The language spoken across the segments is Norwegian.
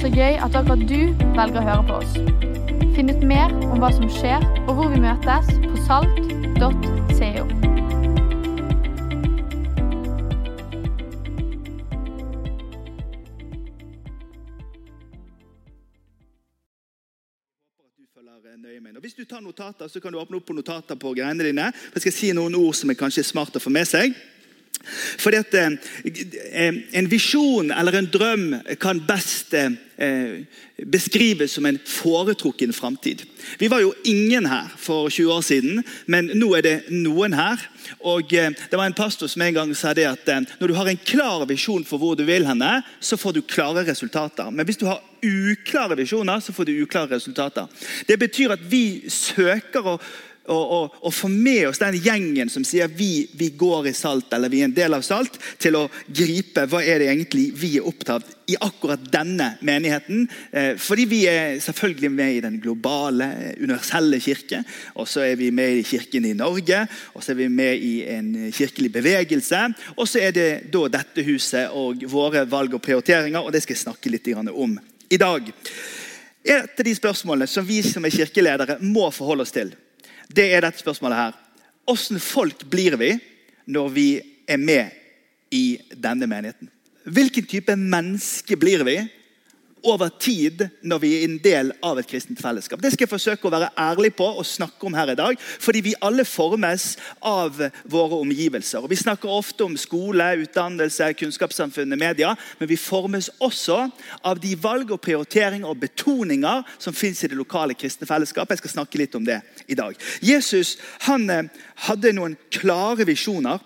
Så gøy at akkurat du velger å høre på oss. Finn ut mer om hva som skjer, og hvor vi møtes på salt.co. Og Hvis du tar notater, så kan du åpne opp på notater på greiene dine. Jeg skal si noen ord som er kanskje smart å få med seg. Fordi at eh, En visjon eller en drøm kan best eh, beskrives som en foretrukken framtid. Vi var jo ingen her for 20 år siden, men nå er det noen her. Og eh, Det var en pastor som en gang sa det at eh, når du har en klar visjon for hvor du vil henne, så får du klare resultater. Men hvis du har uklare visjoner, så får du uklare resultater. Det betyr at vi søker å og, og, få med oss den gjengen som sier vi, vi går i Salt, eller vi er en del av Salt, til å gripe hva er det egentlig vi er opptatt i akkurat denne menigheten. Eh, fordi vi er selvfølgelig med i den globale, universelle kirke. Og så er vi med i kirken i Norge, og så er vi med i en kirkelig bevegelse. Og så er det da dette huset og våre valg og prioriteringer, og det skal jeg snakke litt om i dag. Et av de spørsmålene som vi som er kirkeledere må forholde oss til, det er dette spørsmålet her. Åssen folk blir vi når vi er med i denne menigheten? Hvilken type menneske blir vi over tid når vi er en del av et kristent fellesskap. Det skal jeg forsøke å være ærlig på og snakke om her i dag. Fordi vi alle formes av våre omgivelser. Og Vi snakker ofte om skole, utdannelse, kunnskapssamfunnet, media. Men vi formes også av de valg og prioriteringer og betoninger som fins i det lokale kristne fellesskapet. Jeg skal snakke litt om det i dag. Jesus han eh, hadde noen klare visjoner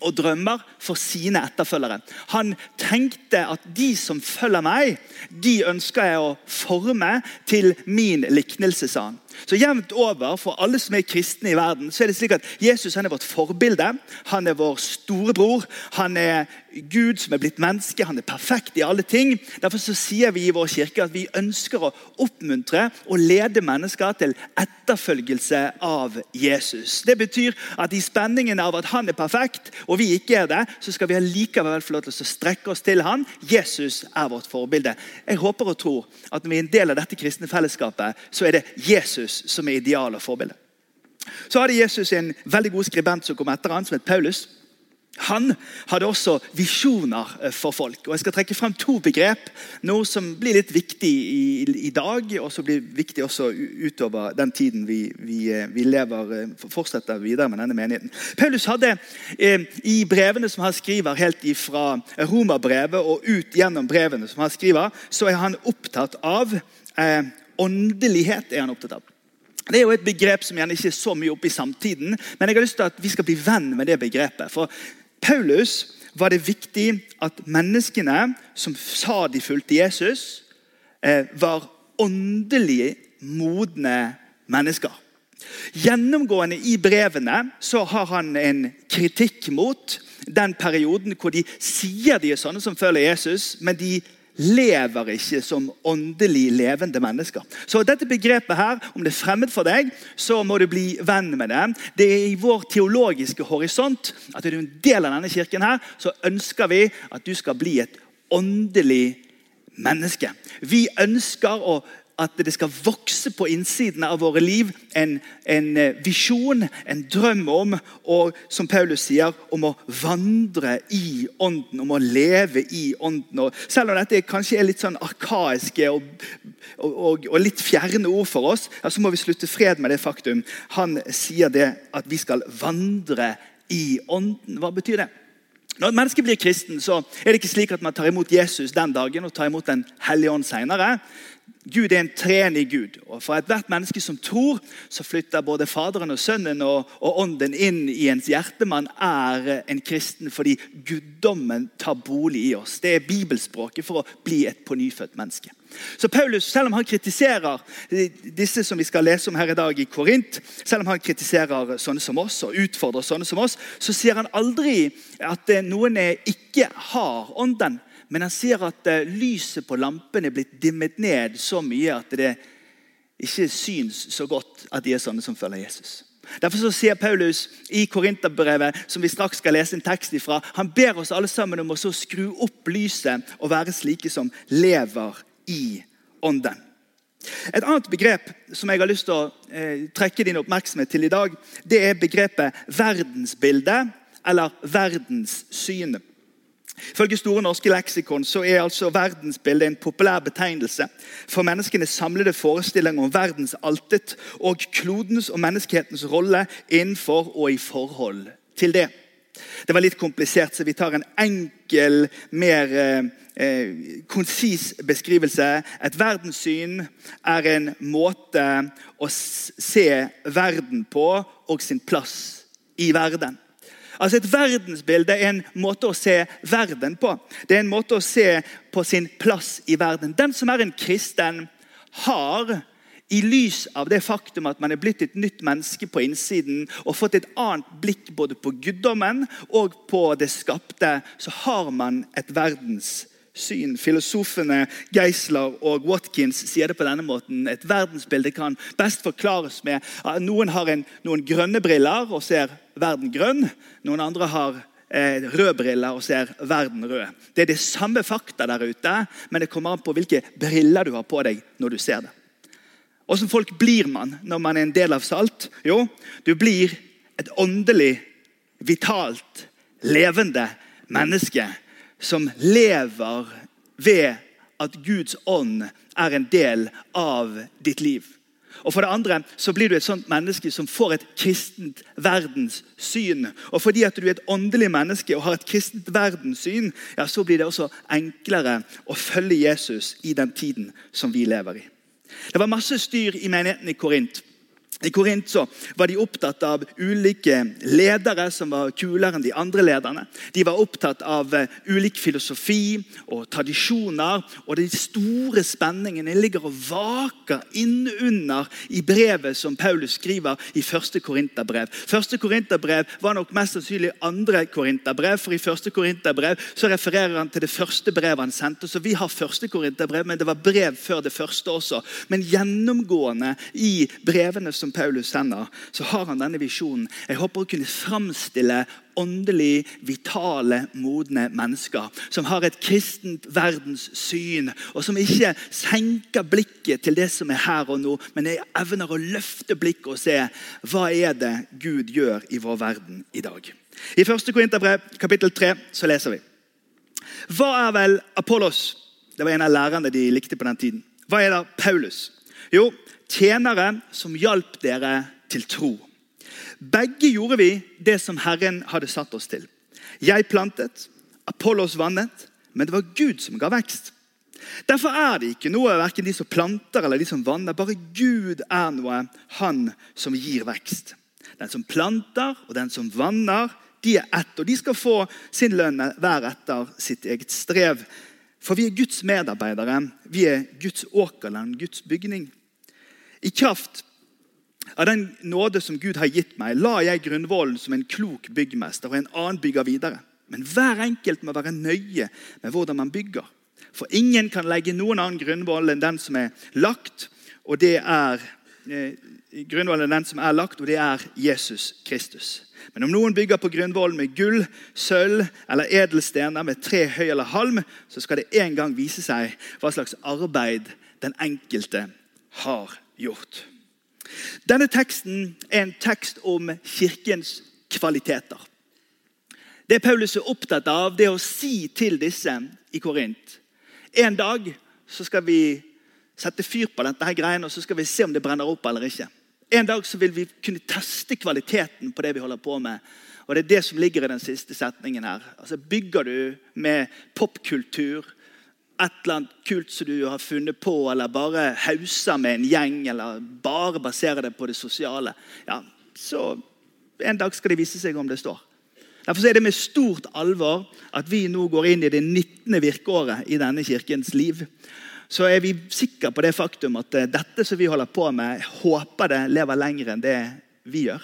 og drømmer for sine etterfølgere. Han tenkte at de som følger meg, de ønsker jeg å forme til min liknelse, sa han. Så jevnt over for alle som er kristne i verden, så er det slik at Jesus han er vårt forbilde. Han er vår storebror. Han er Gud som er blitt menneske. Han er perfekt i alle ting. Derfor så sier vi i vår kirke at vi ønsker å oppmuntre og lede mennesker til etterfølgelse av Jesus. Det betyr at i spenningen av at han er perfekt og vi ikke er det, så skal vi likevel få lov til å strekke oss til han. Jesus er vårt forbilde. Jeg håper og tror at når vi er en del av dette kristne fellesskapet, så er det Jesus Jesus som er ideal og forbilde. Så hadde Jesus en veldig god skribent som kom etter han, som het Paulus. Han hadde også visjoner eh, for folk. og Jeg skal trekke frem to begrep. Noe som blir litt viktig i, i dag, og som blir viktig også utover den tiden vi, vi, eh, vi lever, eh, fortsetter videre med denne menigheten. Paulus hadde eh, i brevene som han skriver helt fra romerbrevet og ut gjennom brevene, som han skriver, så er han opptatt av eh, åndelighet. er han opptatt av. Det er jo et begrep som gjerne ikke er så mye oppe i samtiden, men jeg har lyst til at vi skal bli venn med det begrepet. For Paulus var det viktig at menneskene som sa de fulgte Jesus, eh, var åndelig modne mennesker. Gjennomgående i brevene så har han en kritikk mot den perioden hvor de sier de er sånne som følger Jesus, men de lever ikke som åndelig levende mennesker. Så dette begrepet her, Om det er fremmed for deg, så må du bli venn med det. Det er i vår teologiske horisont at er du en del av denne kirken, her, så ønsker vi at du skal bli et åndelig menneske. Vi ønsker å at det skal vokse på innsiden av våre liv en, en eh, visjon, en drøm om, og som Paulus sier, om å vandre i ånden, om å leve i ånden. Og selv om dette kanskje er litt sånn arkaiske og, og, og litt fjerne ord for oss, ja, så må vi slutte fred med det faktum. Han sier det at vi skal vandre i ånden. Hva betyr det? Når et menneske blir kristen, så er det ikke slik at man tar imot Jesus den dagen og tar imot Den hellige ånd senere. Gud er en treenig Gud. og For ethvert menneske som tror, så flytter både Faderen og Sønnen og, og, Ånden inn i ens hjerte. Man er en kristen fordi guddommen tar bolig i oss. Det er bibelspråket for å bli et pånyfødt menneske. Så Paulus, selv om han kritiserer disse som vi skal lese om her i dag i Korint, selv om han kritiserer sånne som oss og utfordrer sånne som oss, så sier han aldri at noen ikke har ånden. Men han sier at eh, lyset på lampen er blitt dimmet ned så mye at det ikke syns så godt at de er sånne som følger Jesus. Derfor så sier Paulus i Korinterbrevet, som vi straks skal lese en tekst ifra, han ber oss alle sammen om å skru opp lyset og være slike som lever i ånden. Et annet begrep som jeg har lyst til å eh, trekke din oppmerksomhet til i dag, det er begrepet verdensbilde eller verdenssyn. Ifølge Store norske leksikon så er altså verdensbildet en populær betegnelse for menneskenes samlede forestilling om verdens altet og klodens og menneskehetens rolle innenfor og i forhold til det. Det var litt komplisert, så vi tar en enkel, mer eh, eh, konsis beskrivelse. Et verdenssyn er en måte å se verden på og sin plass i verden. Altså Et verdensbilde er en måte å se verden på. Det er en måte å se på sin plass i verden. Den som er en kristen, har i lys av det faktum at man er blitt et nytt menneske på innsiden og fått et annet blikk både på guddommen og på det skapte, så har man et verdenssyn. Filosofene Geisler og Watkins sier det på denne måten. Et verdensbilde kan best forklares med at noen har en, noen grønne briller og ser verden grønn. Noen andre har eh, røde briller og ser verden rød. Det er det samme fakta der ute, men det kommer an på hvilke briller du har på deg når du ser det. Åssen folk blir man når man er en del av Salt? Jo, du blir et åndelig, vitalt, levende menneske som lever ved at Guds ånd er en del av ditt liv. Og For det andre så blir du et sånt menneske som får et kristent verdenssyn. Og fordi at du er et åndelig menneske og har et kristent verdenssyn, ja, så blir det også enklere å følge Jesus i den tiden som vi lever i. Det var masse styr i menigheten i Korint. I Korint så var de opptatt av ulike ledere som var kulere enn de andre lederne. De var opptatt av uh, ulik filosofi og tradisjoner. Og de store spenningene ligger og vaker innunder i brevet som Paulus skriver i første Korinterbrev. Første Korinterbrev var nok mest sannsynlig andre Korinterbrev, for i første Korinterbrev så refererer han til det første brevet han sendte. Så vi har første Korinterbrev, men det var brev før det første også. Men gjennomgående i brevene som Paulus sender, så har han denne visjonen. Jeg håper å kunne framstille åndelig vitale, modne mennesker. Som har et kristent verdenssyn, og som ikke senker blikket til det som er her og nå, men jeg evner å løfte blikket og se hva er det Gud gjør i vår verden i dag. I 1. Korinterbrev kapittel 3 så leser vi. Hva er vel Apollos? Det var en av lærerne de likte på den tiden. Hva er da Paulus? Jo, tjenere som hjalp dere til tro. Begge gjorde vi det som Herren hadde satt oss til. Jeg plantet, Apollos vannet, men det var Gud som ga vekst. Derfor er det ikke noe verken de som planter eller de som vanner. Bare Gud er noe, han som gir vekst. Den som planter og den som vanner, de er ett. Og de skal få sin lønn hver etter sitt eget strev. For vi er Guds medarbeidere. Vi er Guds åkerland, Guds bygning. I kraft av den nåde som Gud har gitt meg, la jeg grunnvollen som en klok byggmester, og en annen bygger videre. Men hver enkelt må være nøye med hvordan man bygger. For ingen kan legge noen annen grunnvoll enn den som er lagt, og det er eh, grunnvollen den som er lagt, og det er Jesus Kristus. Men om noen bygger på grunnvollen med gull, sølv eller edelstener med tre høy eller halm, så skal det en gang vise seg hva slags arbeid den enkelte har gjort. Denne teksten er en tekst om kirkens kvaliteter. Det Paulus er opptatt av, det er å si til disse i Korint En dag så skal vi sette fyr på dette her greiene, og så skal vi se om det brenner opp eller ikke. En dag så vil vi kunne teste kvaliteten på det vi holder på med. Og Det er det som ligger i den siste setningen her. Altså Bygger du med popkultur, et eller annet kult som du har funnet på, eller bare hauser med en gjeng, eller bare baserer det på det sosiale, ja, så en dag skal det vise seg om det står. Derfor er det med stort alvor at vi nå går inn i det 19. virkeåret i denne kirkens liv. Så er vi sikre på det faktum at eh, dette som vi holder på med, håper det lever lenger enn det vi gjør.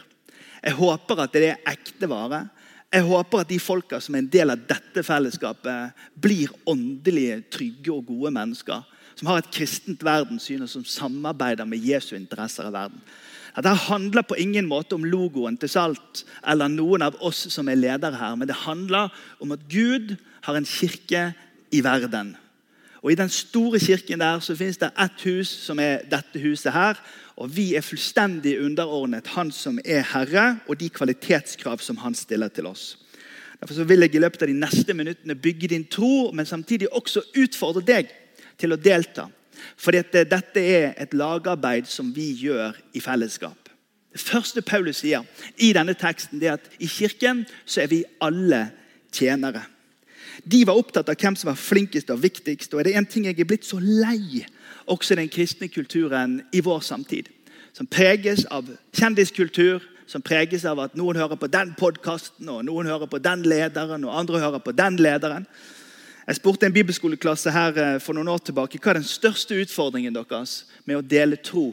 Jeg håper at det er ekte vare. Jeg håper at de folka som er en del av dette fellesskapet, blir åndelige, trygge og gode mennesker. Som har et kristent verdenssyn og som samarbeider med Jesu interesser i verden. Dette handler på ingen måte om logoen til Salt eller noen av oss som er ledere her. Men det handler om at Gud har en kirke i verden. Og I den store kirken der så finnes det ett hus, som er dette huset her. Og vi er fullstendig underordnet Han som er Herre, og de kvalitetskrav som Han stiller til oss. Derfor så vil jeg i løpet av de neste minuttene bygge din tro, men samtidig også utfordre deg til å delta. Fordi at dette er et lagarbeid som vi gjør i fellesskap. Det første Paulus sier i denne teksten, det er at i kirken så er vi alle tjenere. De var opptatt av hvem som var flinkest og viktigst. og er det en ting jeg er blitt så lei også i den kristne kulturen i vår samtid, som preges av kjendiskultur, som preges av at noen hører på den podkasten, og noen hører på den lederen, og andre hører på den lederen. Jeg spurte en bibelskoleklasse her eh, for noen år tilbake hva er den største utfordringen deres med å dele tro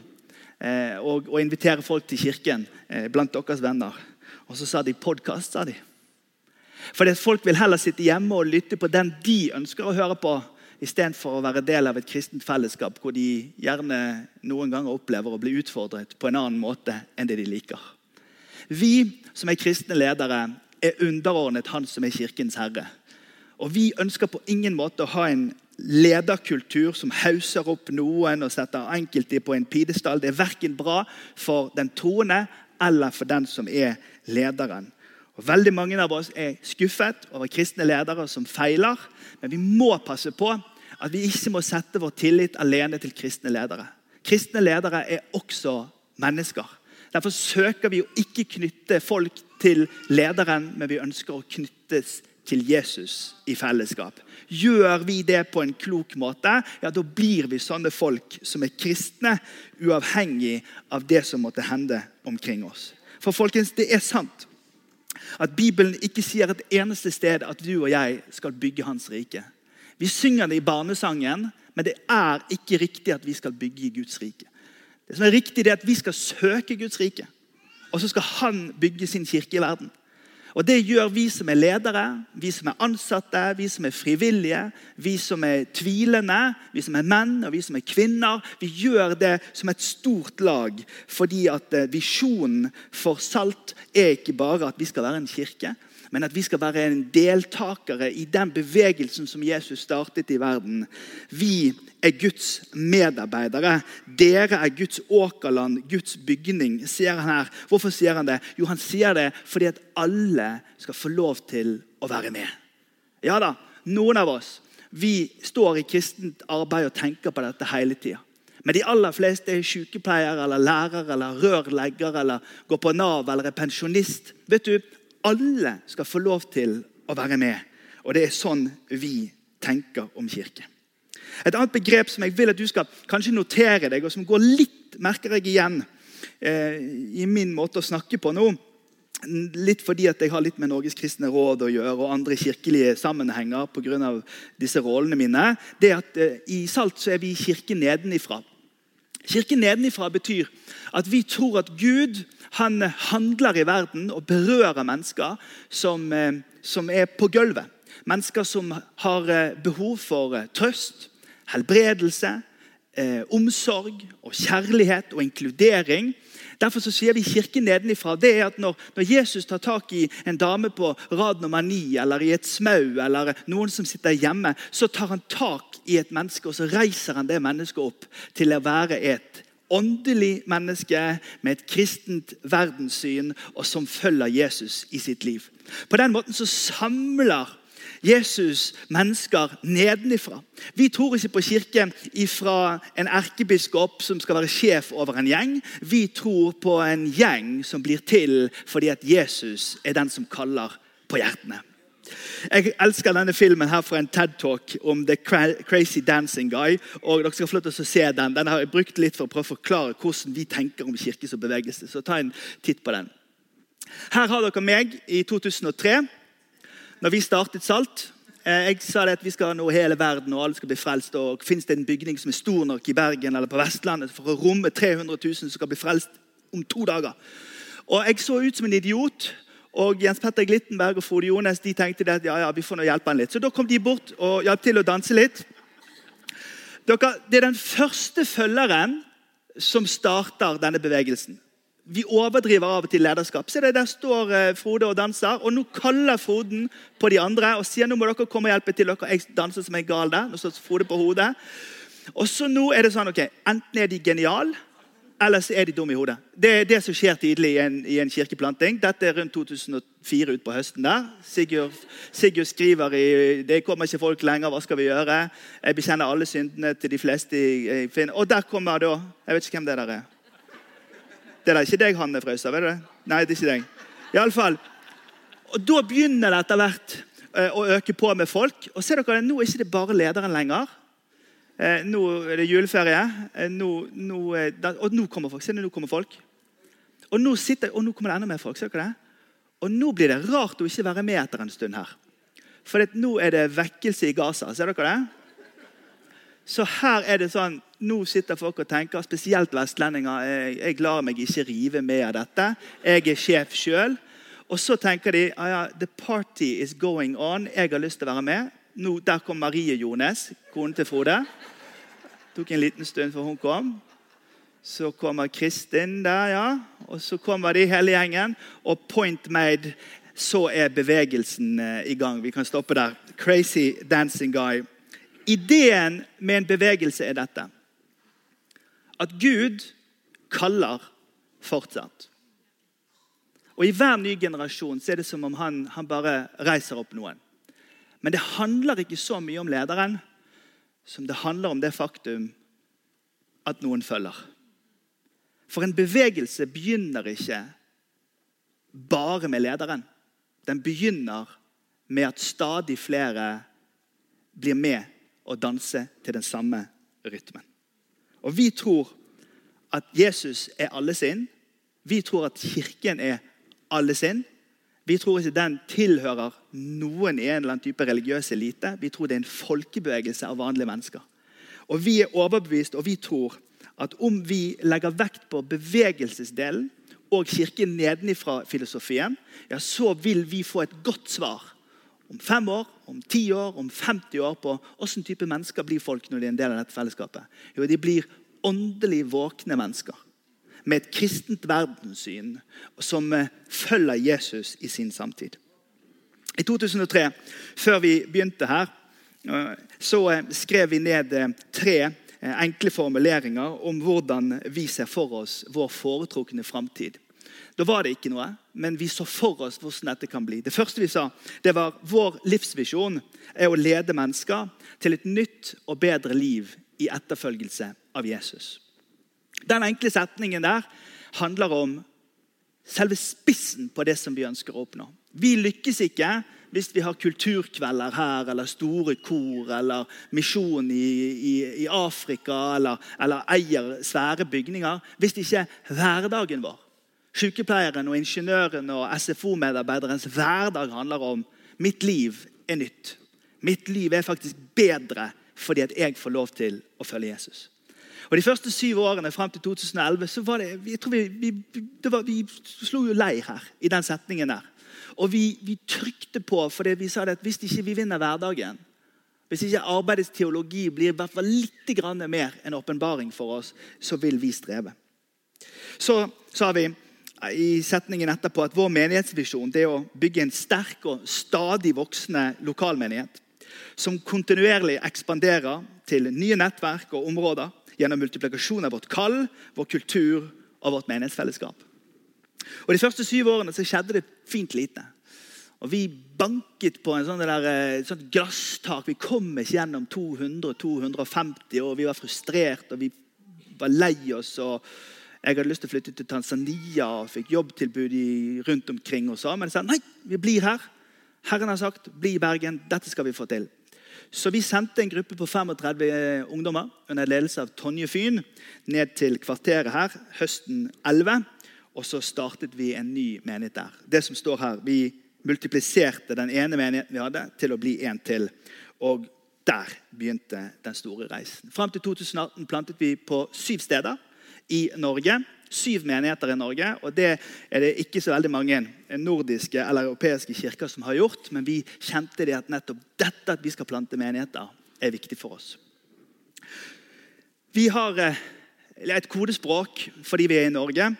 eh, og, og invitere folk til kirken eh, blant deres venner. Og så sa de podkast, sa de. Fordi Folk vil heller sitte hjemme og lytte på den de ønsker å høre på, istedenfor å være del av et kristent fellesskap hvor de gjerne noen ganger opplever å bli utfordret på en annen måte enn det de liker. Vi som er kristne ledere, er underordnet Han som er kirkens herre. Og Vi ønsker på ingen måte å ha en lederkultur som hauser opp noen og setter enkelte på en pidestall. Det er verken bra for den troende eller for den som er lederen. Og Veldig mange av oss er skuffet over kristne ledere som feiler. Men vi må passe på at vi ikke må sette vår tillit alene til kristne ledere. Kristne ledere er også mennesker. Derfor søker vi å ikke knytte folk til lederen, men vi ønsker å knyttes til Jesus i fellesskap. Gjør vi det på en klok måte, ja, da blir vi sånne folk som er kristne, uavhengig av det som måtte hende omkring oss. For folkens, det er sant at Bibelen ikke sier et eneste sted at du og jeg skal bygge Hans rike. Vi synger det i barnesangen, men det er ikke riktig at vi skal bygge Guds rike. Det som er riktig, det er at vi skal søke Guds rike. Og så skal Han bygge sin kirke i verden. Og Det gjør vi som er ledere, vi som er ansatte, vi som er frivillige, vi som er tvilende, vi som er menn og vi som er kvinner. Vi gjør det som et stort lag, fordi at eh, visjonen for Salt er ikke bare at vi skal være en kirke, men at vi skal være en deltakere i den bevegelsen som Jesus startet i verden. Vi er Guds medarbeidere. Dere er Guds åkerland, Guds bygning, sier han her. Hvorfor sier han det? Jo, han sier det fordi at alle skal få lov til å være med. Ja da, noen av oss vi står i kristent arbeid og tenker på dette hele tida. Men de aller fleste er sykepleiere eller lærer eller rørlegger eller går på Nav eller er pensjonist. Vet du, alle skal få lov til å være med. Og det er sånn vi tenker om kirke. Et annet begrep som jeg vil at du skal kanskje notere deg, og som går litt merker jeg igjen eh, i min måte å snakke på nå, litt fordi jeg har litt med Norges kristne råd å gjøre og andre kirkelige sammenhenger av disse rollene mine, det er at eh, i Salt så er vi kirke nedenifra. Kirke nedenifra betyr at vi tror at Gud han handler i verden og berører mennesker som, eh, som er på gulvet. Mennesker som har eh, behov for eh, trøst, helbredelse, omsorg og kjærlighet og inkludering. Derfor så sier vi kirken nedenifra. det er at når, når, Jesus tar tak i en dame på rad nummer ni eller i et smau eller noen som sitter hjemme, så tar han tak i et menneske og så reiser han det mennesket opp til å være et åndelig menneske med et kristent verdenssyn og som følger Jesus i sitt liv. På den måten så samler Jesus mennesker nedenifra. Vi tror ikke på kirken ifra en erkebiskop som skal være sjef over en gjeng. Vi tror på en gjeng som blir til fordi at Jesus er den som kaller på hjertene. Jeg elsker denne filmen her fra en TED-talk om The Crazy Dancing Guy. og dere skal få lov til å se Den Den har jeg brukt litt for å prøve å forklare hvordan vi tenker om kirke som bevegelse. Så ta en titt på den. Her har dere meg i 2003, når vi startet Salt. Eh, jeg sa det at vi skal nå hele verden, og alle skal bli frelst. og Fins det en bygning som er stor nok i Bergen eller på Vestlandet for å romme 300 000 som skal bli frelst om to dager? Og Jeg så ut som en idiot og Jens Petter Glittenberg og Frode Jones de tenkte at ja, ja, vi får nå hjelpe han litt. Så da kom de bort og hjalp til å danse litt. Dere, det er den første følgeren som starter denne bevegelsen. vi overdriver av og til lederskap. Se det, Der står eh, Frode og danser, og nå kaller Froden på de andre og sier nå må dere komme og hjelpe til. dere, Jeg danser som en gal der. Nå står Frode på hodet. Og så nå er det sånn, ok, Enten er de geniale, eller så er de dumme i hodet. Det er det som skjer tidlig i en, i en kirkeplanting. Dette er rundt 2004 utpå høsten. der. Sigurd, Sigurd, skriver i 'Det kommer ikke folk lenger, hva skal vi gjøre?' 'Jeg bekjenner alle syndene til de fleste Finn.' Og der kommer da Jeg vet ikke hvem det der er. Det er ikke deg, Hanne Frøysa? vet du det? Nei, det er ikke deg. I alle fall. Og Da begynner det etter hvert eh, å øke på med folk. Og ser dere, Nå er det ikke bare lederen lenger. Eh, nå er det juleferie, eh, nå, nå, eh, og nå kommer folk. Og nå, sitter, og nå kommer det enda mer folk. ser det? Og nå blir det rart å ikke være med etter en stund her. For nå er det vekkelse i Gaza. Ser dere det? Så her er det sånn, Nå sitter folk og tenker, spesielt vestlendinger Jeg, jeg lar meg ikke rive med av dette. Jeg er sjef sjøl. Og så tenker de ah, ja, the party is going on. Jeg har lyst til å være med. Nå, der kom Marie Jones, konen til Frode. Det tok en liten stund før hun kom. Så kommer Kristin der, ja. Og så kommer de hele gjengen. Og point made, så er bevegelsen eh, i gang. Vi kan stoppe der. Crazy dancing guy. Ideen med en bevegelse er dette. At Gud kaller fortsatt. Og I hver ny generasjon så er det som om han, han bare reiser opp noen. Men det handler ikke så mye om lederen som det handler om det faktum at noen følger. For en bevegelse begynner ikke bare med lederen. Den begynner med at stadig flere blir med og danser til den samme rytmen. Og Vi tror at Jesus er alle sin. Vi tror at Kirken er alle sin. Vi tror ikke den tilhører noen i en eller annen type religiøs elite. Vi tror det er en folkebevegelse av vanlige mennesker. Og Vi er overbevist og vi tror at om vi legger vekt på bevegelsesdelen og kirken nedenifra-filosofien, ja, så vil vi få et godt svar om fem år, om ti år, om 50 år på åssen type mennesker blir folk når de er en del av dette fellesskapet. Jo, de blir åndelig våkne mennesker med et kristent verdenssyn som eh, følger Jesus i sin samtid. I 2003, før vi begynte her, eh, så eh, skrev vi ned tre enkle formuleringer om hvordan vi ser for oss vår foretrukne framtid. Da var det ikke noe, men vi så for oss hvordan dette kan bli. Det første vi sa, det var vår livsvisjon er å lede mennesker til et nytt og bedre liv i etterfølgelse av Jesus. Den enkle setningen der handler om selve spissen på det som vi ønsker å oppnå. Vi lykkes ikke hvis vi har kulturkvelder her, eller store kor, eller misjon i, i, i Afrika, eller, eller, eier svære bygninger, hvis ikke hverdagen vår, sykepleieren og ingeniøren og SFO-medarbeiderens hverdag handler om mitt liv er nytt. Mitt liv er faktisk bedre fordi at jeg får lov til å følge Jesus. Og De første syv årene fram til 2011 så var det, jeg tror vi, vi, det var, vi slo jo leir her i den setningen der. Og vi, vi trykte på, for vi sa at hvis ikke vi vinner hverdagen, hvis ikke arbeidets teologi blir i hvert fall litt mer en åpenbaring for oss, så vil vi streve. Så sa vi i setningen etterpå at vår menighetsvisjon er å bygge en sterk og stadig voksende lokalmenighet som kontinuerlig ekspanderer til nye nettverk og områder gjennom multiplikasjon av vårt kall, vår kultur og vårt menighetsfellesskap. Og De første syv årene så skjedde det fint lite. Og Vi banket på en sånn der, et sånt glasstak. Vi kom ikke gjennom 200-250, og vi var frustrert og vi var lei oss. og Jeg hadde lyst til å flytte til Tanzania og fikk jobbtilbud rundt omkring. og så, Men jeg sa nei, vi blir her. Herren har sagt, bli i Bergen. Dette skal vi få til. Så vi sendte en gruppe på 35 eh, ungdommer under ledelse av Tonje Fyn ned til kvarteret her høsten 11. Og så startet vi en ny menighet der. Det som står her, Vi multipliserte den ene menigheten vi hadde, til å bli en til. Og der begynte den store reisen. Fram til 2018 plantet vi på syv steder i Norge syv menigheter i Norge. og Det er det ikke så veldig mange nordiske eller europeiske kirker som har gjort. Men vi kjente det at nettopp dette at vi skal plante menigheter, er viktig for oss. Vi har eh, et kodespråk fordi vi er i Norge.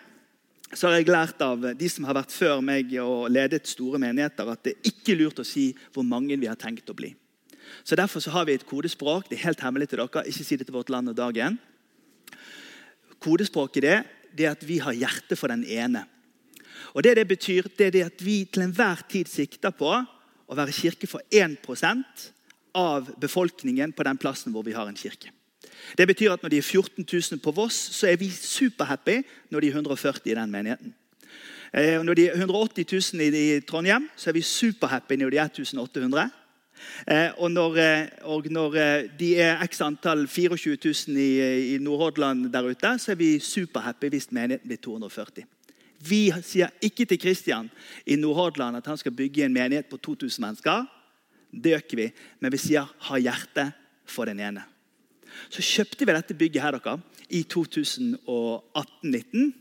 så har jeg lært av de som har vært før meg og ledet store menigheter, at det er ikke lurt å si hvor mange vi har tenkt å bli. Så Derfor så har vi et kodespråk. Det er helt hemmelig til dere. Ikke si det til Vårt Land og Dagen. Kodespråket det, det er at vi har hjerte for den ene. Og Det det betyr, det er det at vi til enhver tid sikter på å være kirke for 1% av befolkningen på den plassen hvor vi har en kirke. Det betyr at når de er 14 000 på Voss, så er vi superhappy når de er 140 i den menigheten. Eh, når de er 180 000 i Trondheim, så er vi superhappy når de er 1800. Eh, og når, eh, og når de er x antall 24 000 i, i Nordhordland der ute, så er vi superhappy hvis menigheten blir 240. Vi sier ikke til Kristian i Nordhordland at han skal bygge en menighet på 2000 mennesker. Det øker vi, men vi sier 'ha hjerte for den ene'. Så kjøpte vi dette bygget her dere, i 2018-19.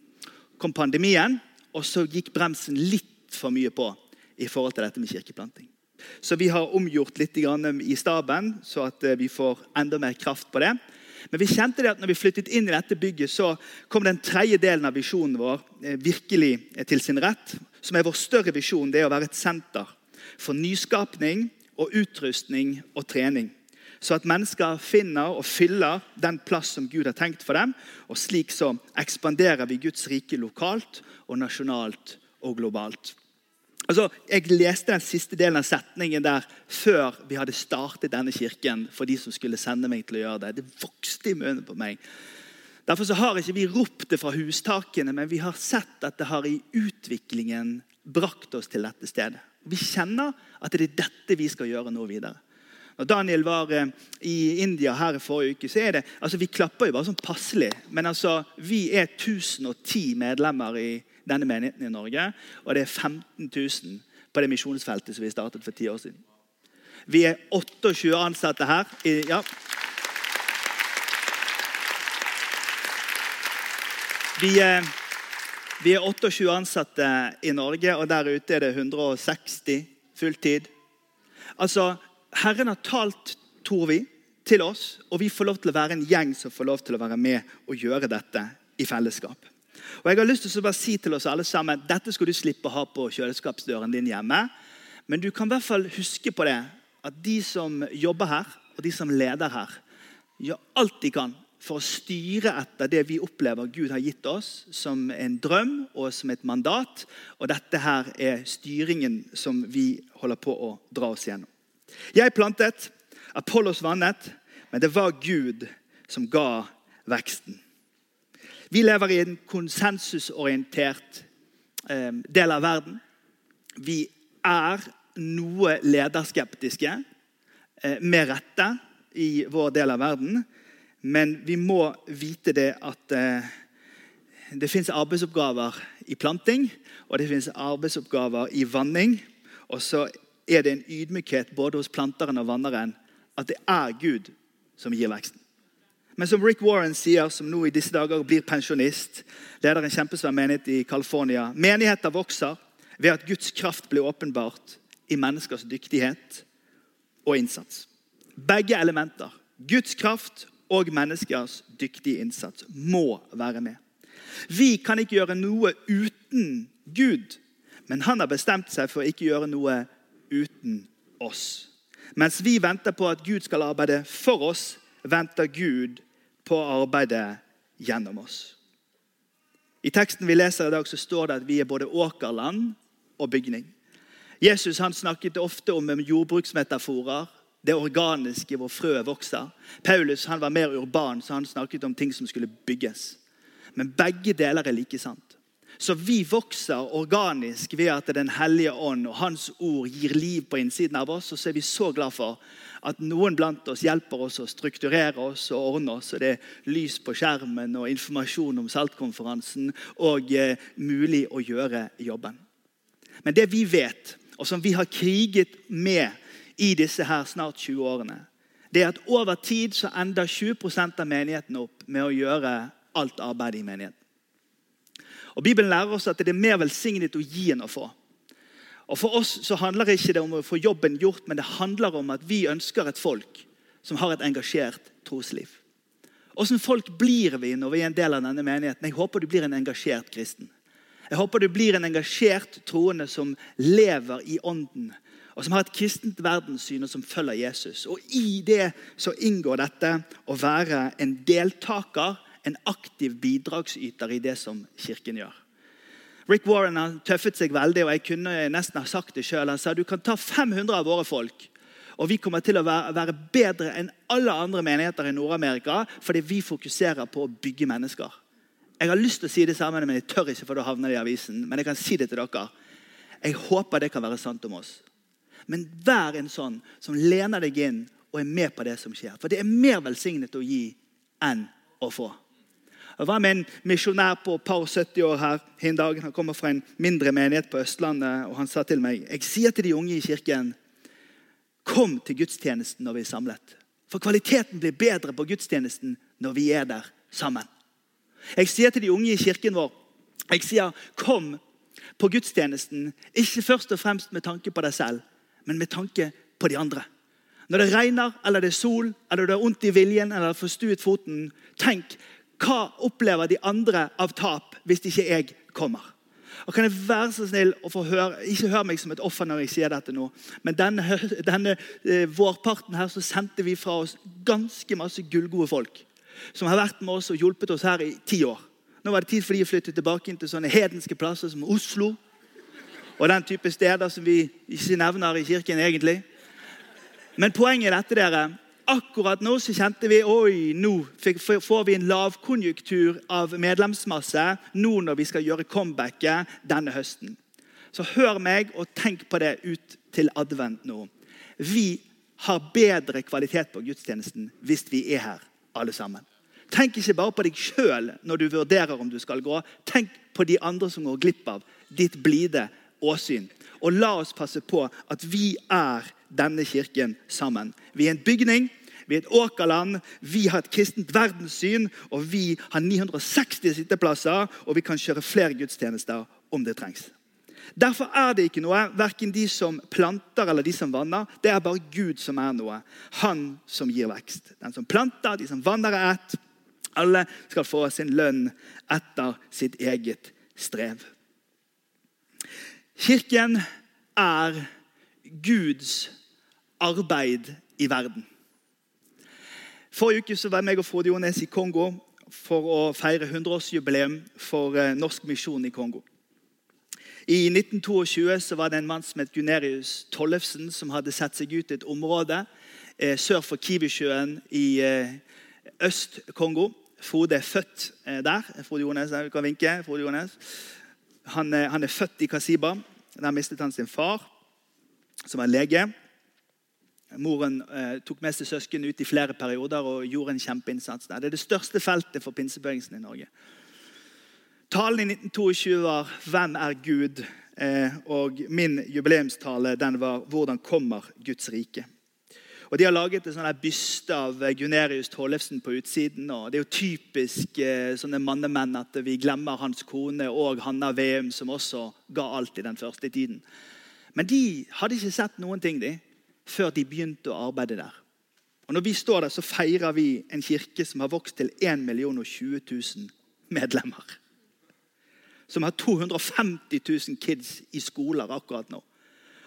kom pandemien, og så gikk bremsen litt for mye på i forhold til dette med kirkeplanting. Så vi har omgjort litt i staben, så at eh, vi får enda mer kraft på det. Men vi kjente det at når vi flyttet inn i dette bygget, så kom den tredje delen av visjonen vår eh, virkelig til sin rett. Som er vår større visjon. Det er å være et senter for nyskapning og utrustning og trening. Så at mennesker finner og fyller den plass som Gud har tenkt for dem. Og slik så ekspanderer vi Guds rike lokalt og nasjonalt og globalt. Altså, jeg leste den siste delen av setningen der før vi hadde startet denne kirken. for de som skulle sende meg til å gjøre Det Det vokste i munnen på meg. Derfor så har ikke vi ropt det fra hustakene, men vi har sett at det har i utviklingen brakt oss til dette stedet. Vi kjenner at det er dette vi skal gjøre nå videre. Når Daniel var eh, i India her i forrige uke, så er det altså Vi klapper jo bare sånn passelig. Men altså, vi er 1010 medlemmer i denne menigheten i Norge. Og det er 15 000 på det misjonsfeltet som vi startet for ti år siden. Vi er 28 ansatte her. I, ja. Vi, vi er 28 ansatte i Norge, og der ute er det 160 fulltid. Altså, Herren har talt, tror vi, til oss, og vi får lov til å være en gjeng som får lov til å være med og gjøre dette i fellesskap. Og jeg har lyst til å bare si til oss alle sammen dette skal du slippe å ha på kjøleskapsdøren din hjemme. Men du kan i hvert fall huske på det at de som jobber her, og de som leder her, gjør alt de kan for å styre etter det vi opplever Gud har gitt oss som en drøm og som et mandat. Og dette her er styringen som vi holder på å dra oss gjennom. Jeg plantet, Apollos vannet, men det var Gud som ga veksten. Vi lever i en konsensusorientert eh, del av verden. Vi er noe lederskeptiske, eh, med rette, i vår del av verden. Men vi må vite det at eh, det fins arbeidsoppgaver i planting, og det fins arbeidsoppgaver i vanning. Og så er det en ydmykhet både hos planteren og vanneren at det er Gud som gir veksten. Men som Rick Warren sier, som nå i disse dager blir pensjonist, leder en kjempesvær menighet i California Menigheter vokser ved at Guds kraft blir åpenbart i menneskers dyktighet og innsats. Begge elementer, Guds kraft og menneskers dyktige innsats, må være med. Vi kan ikke gjøre noe uten Gud, men han har bestemt seg for å ikke gjøre noe uten oss. Mens vi venter på at Gud skal arbeide for oss, venter Gud på arbeidet gjennom oss. I teksten vi leser i dag, så står det at vi er både åkerland og bygning. Jesus han snakket ofte om jordbruksmetaforer, det organiske hvor frøet vokser. Paulus han var mer urban, så han snakket om ting som skulle bygges. Men begge deler er like sant. Så vi vokser organisk ved at Den hellige ånd og Hans ord gir liv på innsiden av oss. Og så er vi så glad for at noen blant oss hjelper oss å strukturere oss og ordne oss. og Det er lys på skjermen og informasjon om Saltkonferansen og eh, mulig å gjøre jobben. Men det vi vet, og som vi har kriget med i disse her snart 20 årene, det er at over tid så ender 20 av menigheten opp med å gjøre alt arbeidet i menigheten. Og Bibelen lærer oss at det er mer velsignet å gi enn å få. Og For oss så handler det ikke om å få jobben gjort, men det handler om at vi ønsker et folk som har et engasjert trosliv. Åssen folk blir vi når vi er en del av denne menigheten? Jeg håper du blir en engasjert kristen. Jeg håper du blir en engasjert troende som lever i ånden, og som har et kristent verdenssyn og som følger Jesus. Og I det så inngår dette å være en deltaker, en aktiv bidragsyter i det som Kirken gjør. Rick Warren har tøffet seg veldig, og jeg kunne nesten ha sagt det sjøl. Han sa du kan ta 500 av våre folk, og vi kommer til å være bedre enn alle andre menigheter i Nord-Amerika fordi vi fokuserer på å bygge mennesker. Jeg har lyst til å si det samme, men jeg tør ikke, for da havner det i avisen. Men jeg kan si det til dere. Jeg håper det kan være sant om oss. Men vær en sånn som lener deg inn og er med på det som skjer. For det er mer velsignet å gi enn å få. Jeg var med en misjonær på et par 70 år her en dag. Han kommer fra en mindre menighet på Østlandet. og Han sa til meg jeg sier til de unge i kirken kom til gudstjenesten når vi er samlet. For kvaliteten blir bedre på gudstjenesten når vi er der sammen. Jeg sier til de unge i kirken vår jeg sier, kom på gudstjenesten ikke først og fremst med tanke på deg selv, men med tanke på de andre. Når det regner, eller det er sol, eller du har vondt i viljen eller forstuet foten, tenk hva opplever de andre av tap hvis ikke jeg kommer? Og kan jeg være så snill å få høre, Ikke hør meg som et offer når jeg sier dette nå, men denne, denne eh, vårparten her så sendte vi fra oss ganske masse gullgode folk. Som har vært med oss og hjulpet oss her i ti år. Nå var det tid for de å flytte tilbake inn til sånne hedenske plasser som Oslo. Og den type steder som vi ikke nevner i kirken egentlig. Men poenget er dette, dere. Akkurat nå så kjente vi oi, nå får vi en lavkonjunktur av medlemsmasse nå når vi skal gjøre comebacket denne høsten. Så hør meg og tenk på det ut til advent nå. Vi har bedre kvalitet på gudstjenesten hvis vi er her alle sammen. Tenk ikke bare på deg sjøl når du vurderer om du skal gå. Tenk på de andre som går glipp av ditt blide åsyn. Og la oss passe på at vi er denne kirken sammen. Vi er en bygning, vi er et åkerland, vi har et kristent verdenssyn, og vi har 960 sitteplasser, og vi kan kjøre flere gudstjenester om det trengs. Derfor er det ikke noe, verken de som planter eller de som vanner. Det er bare Gud som er noe. Han som gir vekst. Den som planter, de som vanner, er ett. Alle skal få sin lønn etter sitt eget strev. Kirken er Guds arbeid i verden. Forrige uke var jeg og Frode Jones i Kongo for å feire 100-årsjubileum for eh, norsk misjon i Kongo. I 1922 så var det en mann som het Gunerius Tollefsen, som hadde sett seg ut i et område eh, sør for Kiwisjøen i eh, Øst-Kongo. Frode er født eh, der. Frode Jones, jeg kan vinke. Frode Jones. Han, han er født i Kasiba. Der mistet han sin far, som er lege. Moren eh, tok med seg søsken ut i flere perioder og gjorde en kjempeinnsats der. Det er det største feltet for pinsebevegelsen i Norge. Talen i 1922 var 'Hvem er Gud?' Eh, og min jubileumstale den var 'Hvordan kommer Guds rike?' Og De har laget en sånn byste av Gunerius Tollefsen på utsiden. og Det er jo typisk eh, sånne mannemenn at vi glemmer hans kone og Hanna Veum, som også ga alt i den første tiden. Men de hadde ikke sett noen ting. de før de begynte å arbeide der. Og Når vi står der, så feirer vi en kirke som har vokst til 1 020 000 medlemmer. Som har 250 000 kids i skoler akkurat nå.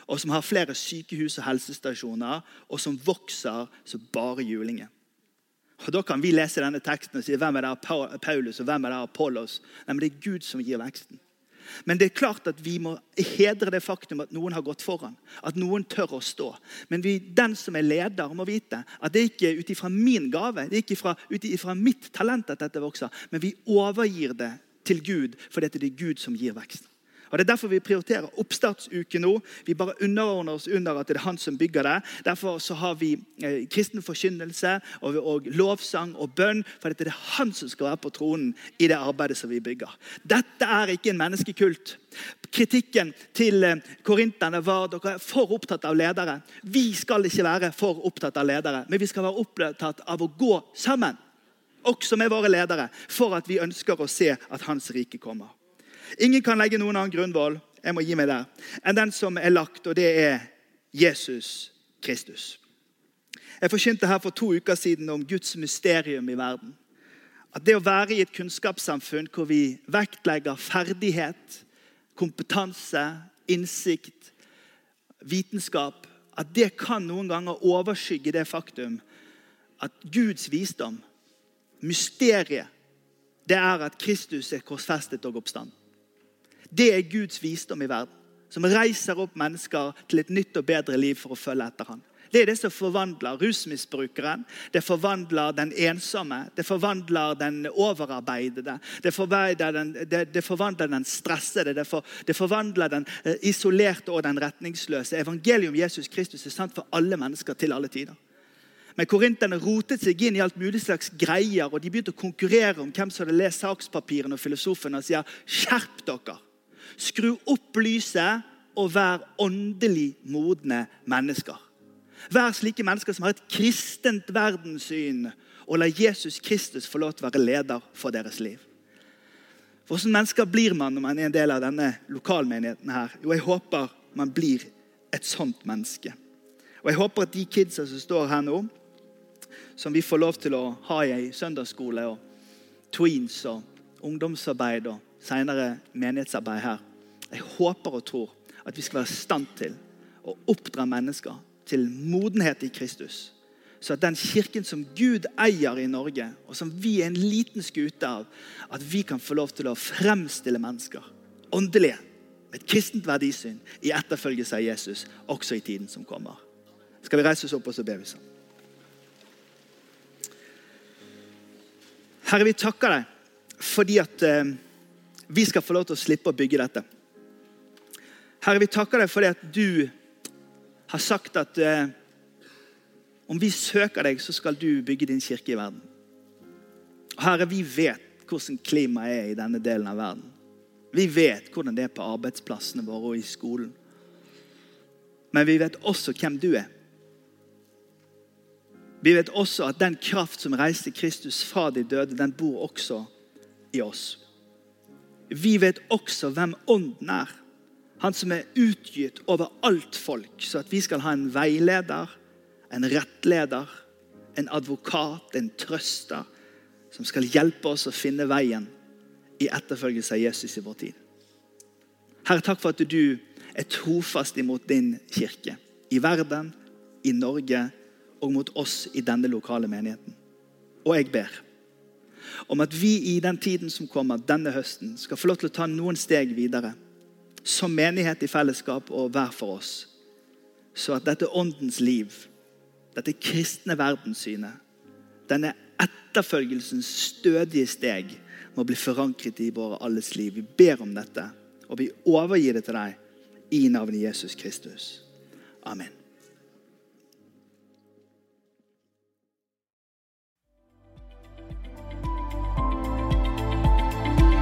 Og som har flere sykehus og helsestasjoner, og som vokser som bare julingen. Og Da kan vi lese denne teksten og si hvem er det Paulus og hvem er det Apollos? Nei, men Det er Gud som gir veksten. Men det er klart at vi må hedre det faktum at noen har gått foran. At noen tør å stå. Men vi, den som er leder, må vite at det er ikke ut ifra min gave, det er ikke ut ifra mitt talent at dette vokser. Men vi overgir det til Gud, for det er Gud som gir vekst. Og Det er derfor vi prioriterer oppstartsuke nå. Vi bare underordner oss under at det er han som bygger det. Derfor så har vi eh, kristen forkynnelse og, og, lovsang og bønn. For det er han som skal være på tronen i det arbeidet som vi bygger. Dette er ikke en menneskekult. Kritikken til eh, korinterne var dere er for opptatt av ledere. Vi skal ikke være for opptatt av ledere, men vi skal være opptatt av å gå sammen. Også med våre ledere, for at vi ønsker å se at Hans rike kommer. Ingen kan legge noen annen grunnvoll jeg må gi meg der, enn den som er lagt, og det er Jesus Kristus. Jeg forkynte her for to uker siden om Guds mysterium i verden. At det å være i et kunnskapssamfunn hvor vi vektlegger ferdighet, kompetanse, innsikt, vitenskap At det kan noen ganger overskygge det faktum at Guds visdom, mysteriet, det er at Kristus er korsfestet og oppstand. Det er Guds visdom i verden, som reiser opp mennesker til et nytt og bedre liv for å følge etter ham. Det er det som forvandler rusmisbrukeren, det forvandler den ensomme, det forvandler den overarbeidede, det den, det, det forvandler den stressede, det, for, det, forvandler den eh, isolerte og den retningsløse. Evangeliet om Jesus Kristus er sant for alle mennesker til alle tider. Men korinterne rotet seg inn i alt mulig slags greier, og de begynte å konkurrere om hvem som hadde lest sakspapirene og filosofene og sier skjerp dere. Skru opp lyset og vær åndelig modne mennesker. Vær slike mennesker som har et kristent verdenssyn, og la Jesus Kristus få lov til å være leder for deres liv. Hvordan mennesker blir man når man er en del av denne lokalmenigheten? her? Jo, jeg håper man blir et sånt menneske. Og jeg håper at de kidsa som står her nå, som vi får lov til å ha i søndagsskole og tweens og ungdomsarbeid og senere menighetsarbeid her Jeg håper og tror at vi skal være i stand til å oppdra mennesker til modenhet i Kristus. Så at den kirken som Gud eier i Norge, og som vi er en liten skute av, at vi kan få lov til å fremstille mennesker åndelige, med et kristent verdisyn, i etterfølgelse av Jesus, også i tiden som kommer. Skal vi reise oss opp og så ber vi sammen? Herre, vi takker deg fordi at eh, vi skal få lov til å slippe å bygge dette. Herre, vi takker deg fordi at du har sagt at eh, om vi søker deg, så skal du bygge din kirke i verden. Herre, vi vet hvordan klimaet er i denne delen av verden. Vi vet hvordan det er på arbeidsplassene våre og i skolen. Men vi vet også hvem du er. Vi vet også at den kraft som reiste Kristus fra de døde, den bor også i oss. Vi vet også hvem Ånden er. Han som er utgitt over alt folk, så at vi skal ha en veileder, en rettleder, en advokat, en trøster, som skal hjelpe oss å finne veien i etterfølgelse av Jesus i vår tid. Herre, takk for at du er trofast imot din kirke. I verden, i Norge og mot oss i denne lokale menigheten. Og jeg ber om at vi i den tiden som kommer, denne høsten, skal få lov til å ta noen steg videre som menighet i fellesskap og hver for oss. Så at dette åndens liv, dette kristne verdenssynet, denne etterfølgelsens stødige steg må bli forankret i våre alles liv. Vi ber om dette, og vi overgir det til deg i navnet Jesus Kristus. Amen.